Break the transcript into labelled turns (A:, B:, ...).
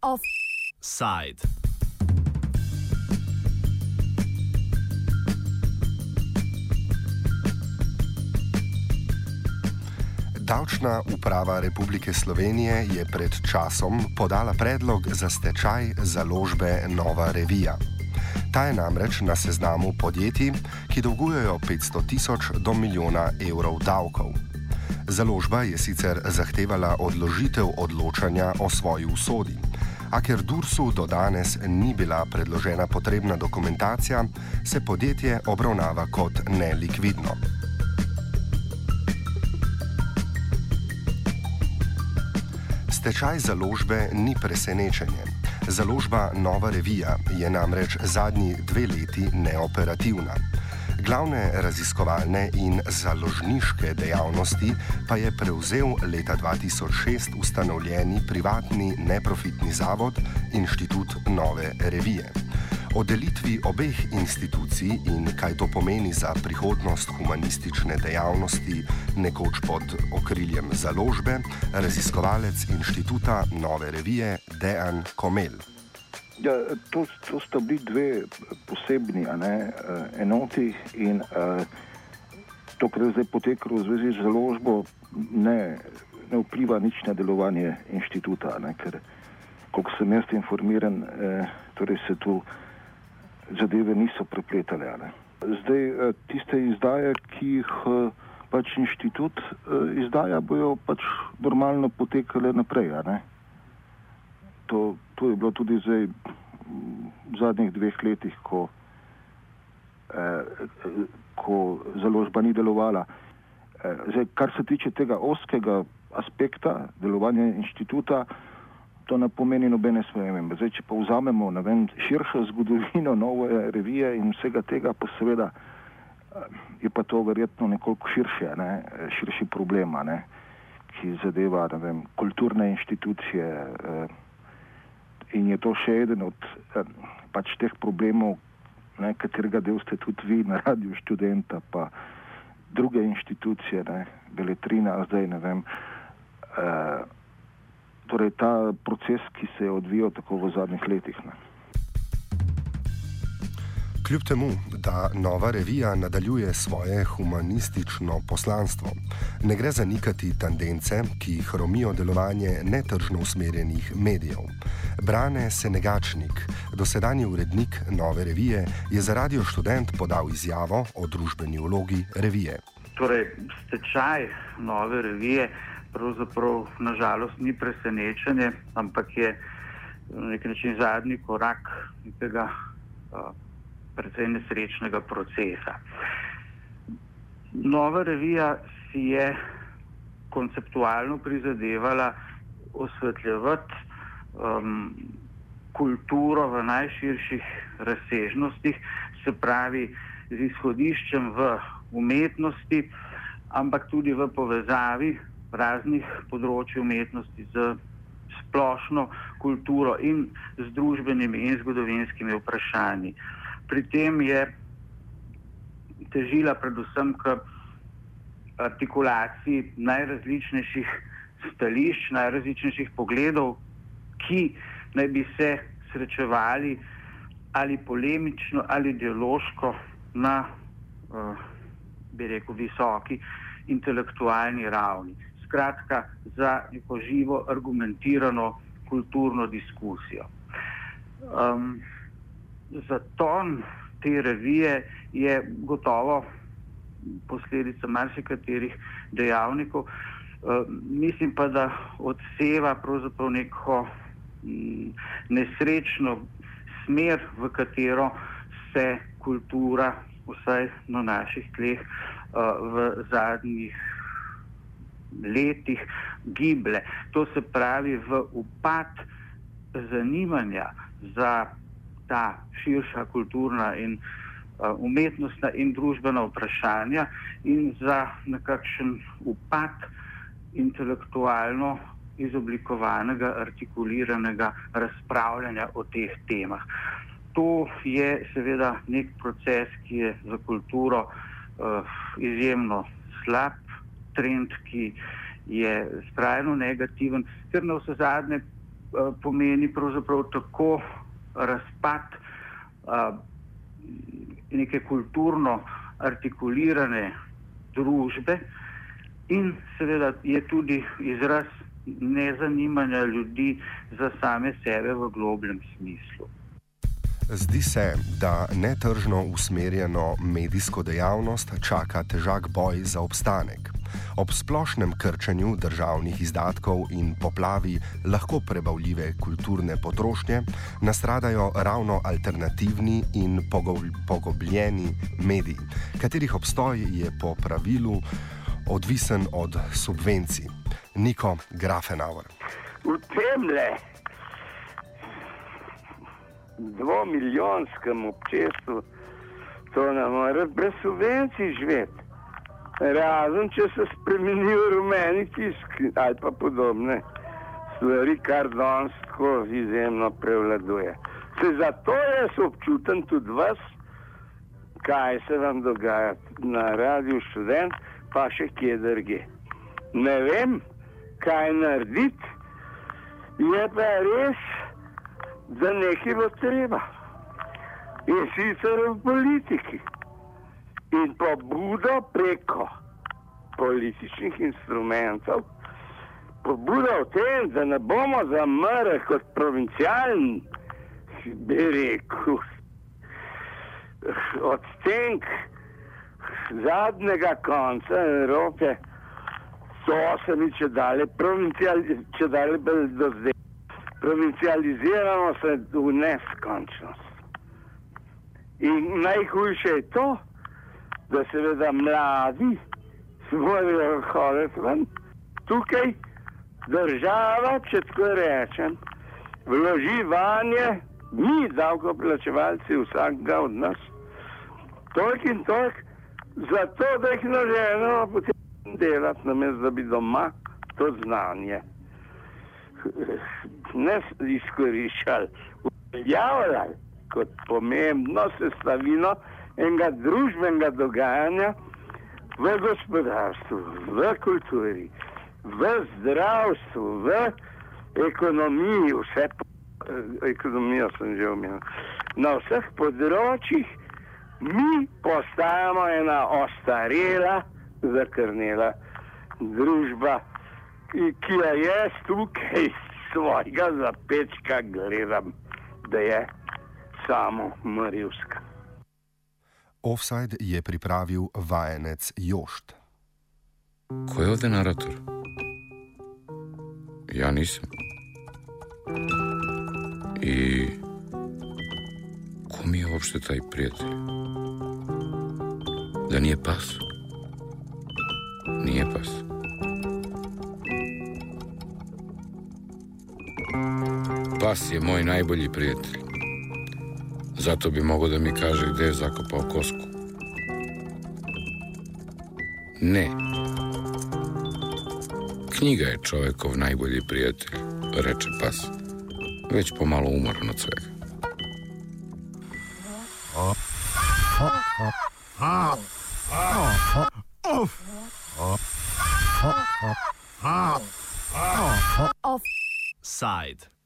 A: Offside.
B: Davčna uprava Republike Slovenije je pred časom podala predlog za stečaj založbe Nova Revija. Ta je namreč na seznamu podjetij, ki dolgujejo 500 tisoč do milijona evrov davkov. Založba je sicer zahtevala odložitev odločanja o svoji usodi, a ker Dursu do danes ni bila predložena potrebna dokumentacija, se podjetje obravnava kot nelikvidno. Stečaj založbe ni presenečenje. Založba Nova Revija je namreč zadnji dve leti neoperativna. Glavne raziskovalne in založniške dejavnosti pa je prevzel leta 2006 ustanovljeni privatni neprofitni zavod Inštitut Nove Revije. O delitvi obeh institucij in kaj to pomeni za prihodnost humanistične dejavnosti, nekoč pod okriljem založbe, raziskovalec inštituta Nove revije Dejan Komel.
C: Ja, to, to sta bili dve posebni ne, eh, enoti in uh, to, kar je zdaj potekalo v zvezi z založbo, ne, ne vpliva nič na delovanje inštituta, ne, ker, koliko sem jaz informiran, eh, torej se tu zadeve niso prepletale. Ne. Zdaj, eh, tiste izdaje, ki jih eh, pač inštitut eh, izdaja, bojo pač normalno potekale naprej. To, to je bilo tudi zdaj v zadnjih dveh letih, ko, eh, ko založba ni delovala. Eh, zdaj, kar se tiče tega oskega aspekta delovanja inštituta, eh, to ne pomeni nobene spremembe. Zdaj, če pa vzamemo vem, širšo zgodovino nove revije in vsega tega, pa seveda eh, je pa to verjetno nekoliko širše, ne, širši problem, ne, ki zadeva vem, kulturne institucije eh, in je to še eden od eh, pač teh problemov, ne, katerega del ste tudi vi na radiju študenta, pa druge institucije, ne, Beletrina, zdaj ne vem. Eh, torej ta proces, ki se je odvijal tako v zadnjih letih. Ne.
B: Kljub temu, da nova revija nadaljuje svoje humanistično poslanstvo, ne gre zanikati tendence, ki hromijo delovanje netržno usmerjenih medijev. Brane Senegačnik, dosedanji urednik nove revije, je za radio študent podal izjavo o družbeni vlogi revije.
D: Torej, stečaj nove revije pravzaprav nažalost ni presenečenje, ampak je na nek način zadnji korak nekega uh, precej nesrečnega procesa. Nova revija si je konceptualno prizadevala osvetljevati um, kulturo v najširših razsežnostih, se pravi z izhodiščem v umetnosti, ampak tudi v povezavi raznih področji umetnosti z splošno kulturo in z družbenimi in zgodovinskimi vprašanji. Pri tem je težila predvsem k artikulaciji najrazličnejših stališč, najrazličnejših pogledov, ki naj bi se srečevali ali polemično ali ideološko na, uh, bi rekel, visoki intelektualni ravni skratka za neko živo, argumentirano kulturno diskusijo. Um, Zaton te revije je gotovo posledica marsikaterih dejavnikov, um, mislim pa, da odseva pravzaprav neko um, nesrečno smer, v katero se kultura, vsaj na naših tleh, uh, v zadnjih letih giblje. To se pravi v upad zanimanja za ta širša kulturna in uh, umetnostna in družbena vprašanja in za nekakšen upad intelektualno izoblikovanega, artikuliranega razpravljanja o teh temah. To je seveda nek proces, ki je za kulturo izjemno slab trend, ki je skrajno negativen, ker na vse zadnje uh, pomeni pravzaprav tako razpad uh, neke kulturno artikulirane družbe in seveda je tudi izraz nezanimanja ljudi za same sebe v globljem smislu.
B: Zdi se, da netržno usmerjeno medijsko dejavnost čaka težak boj za obstanek. Ob splošnem krčenju državnih izdatkov in poplavi lahko prebavljive kulturne potrošnje nastradajo ravno alternativni in pogobljeni mediji, katerih obstoj je po pravilu odvisen od subvencij. Niko Grafenauer.
E: V tem le dvomilijonskem občestvu to ne more brez subvencij živeti. Razen če se spremenijo rumeni tisk ali pa podobne stvari, kar danes tako izjemno prevladuje. Se zato jaz občutam tudi vas, kaj se vam dogaja na radiju študent, pa še kje drugje. Ne vem, kaj narediti, je pa res, da nekaj bo treba. In sicer v politiki. In pobudo preko političnih instrumentov, pobudo v tem, da ne bomo zamrli kot provincialni, bi rekel, odstenek zadnjega konca Evrope so se mi če dalje, če dalje do zdaj. Provincializiramo se v neskončnost. In najhujše je to, da seveda mladi morajo hoditi ven. Tukaj država, če tako rečem, vloži vanje, mi davkoplačevalci vsakega od nas, toliko in toliko, zato da jih naženemo potem delati, namesto da bi doma to znanje ne izkoriščali, uveljavljali kot pomembno sestavino enega družbenega dogajanja v gospodarstvu, v kulturi, v zdravstvu, v ekonomiji, vse po, eh, ekonomijo sem že omenil. Na vseh področjih mi postajamo ena ostarela, zakrnela družba, ki, jo jaz tukaj svojega zapečka gledam, da je samo Marijska.
B: Offside je pripravil vajenec Jošt.
F: Ko je ovdje narator? Ja nisam. I ko mi je uopšte taj prijatelj? Da nije pas? Nije pas. Pas je moj najbolji prijatelj. Zato bi mogao da mi kaže gdje je zakopao kosku. Ne. Knjiga je čovekov najbolji prijatelj, reče pas. Već pomalo umoran od svega.
A: Offside.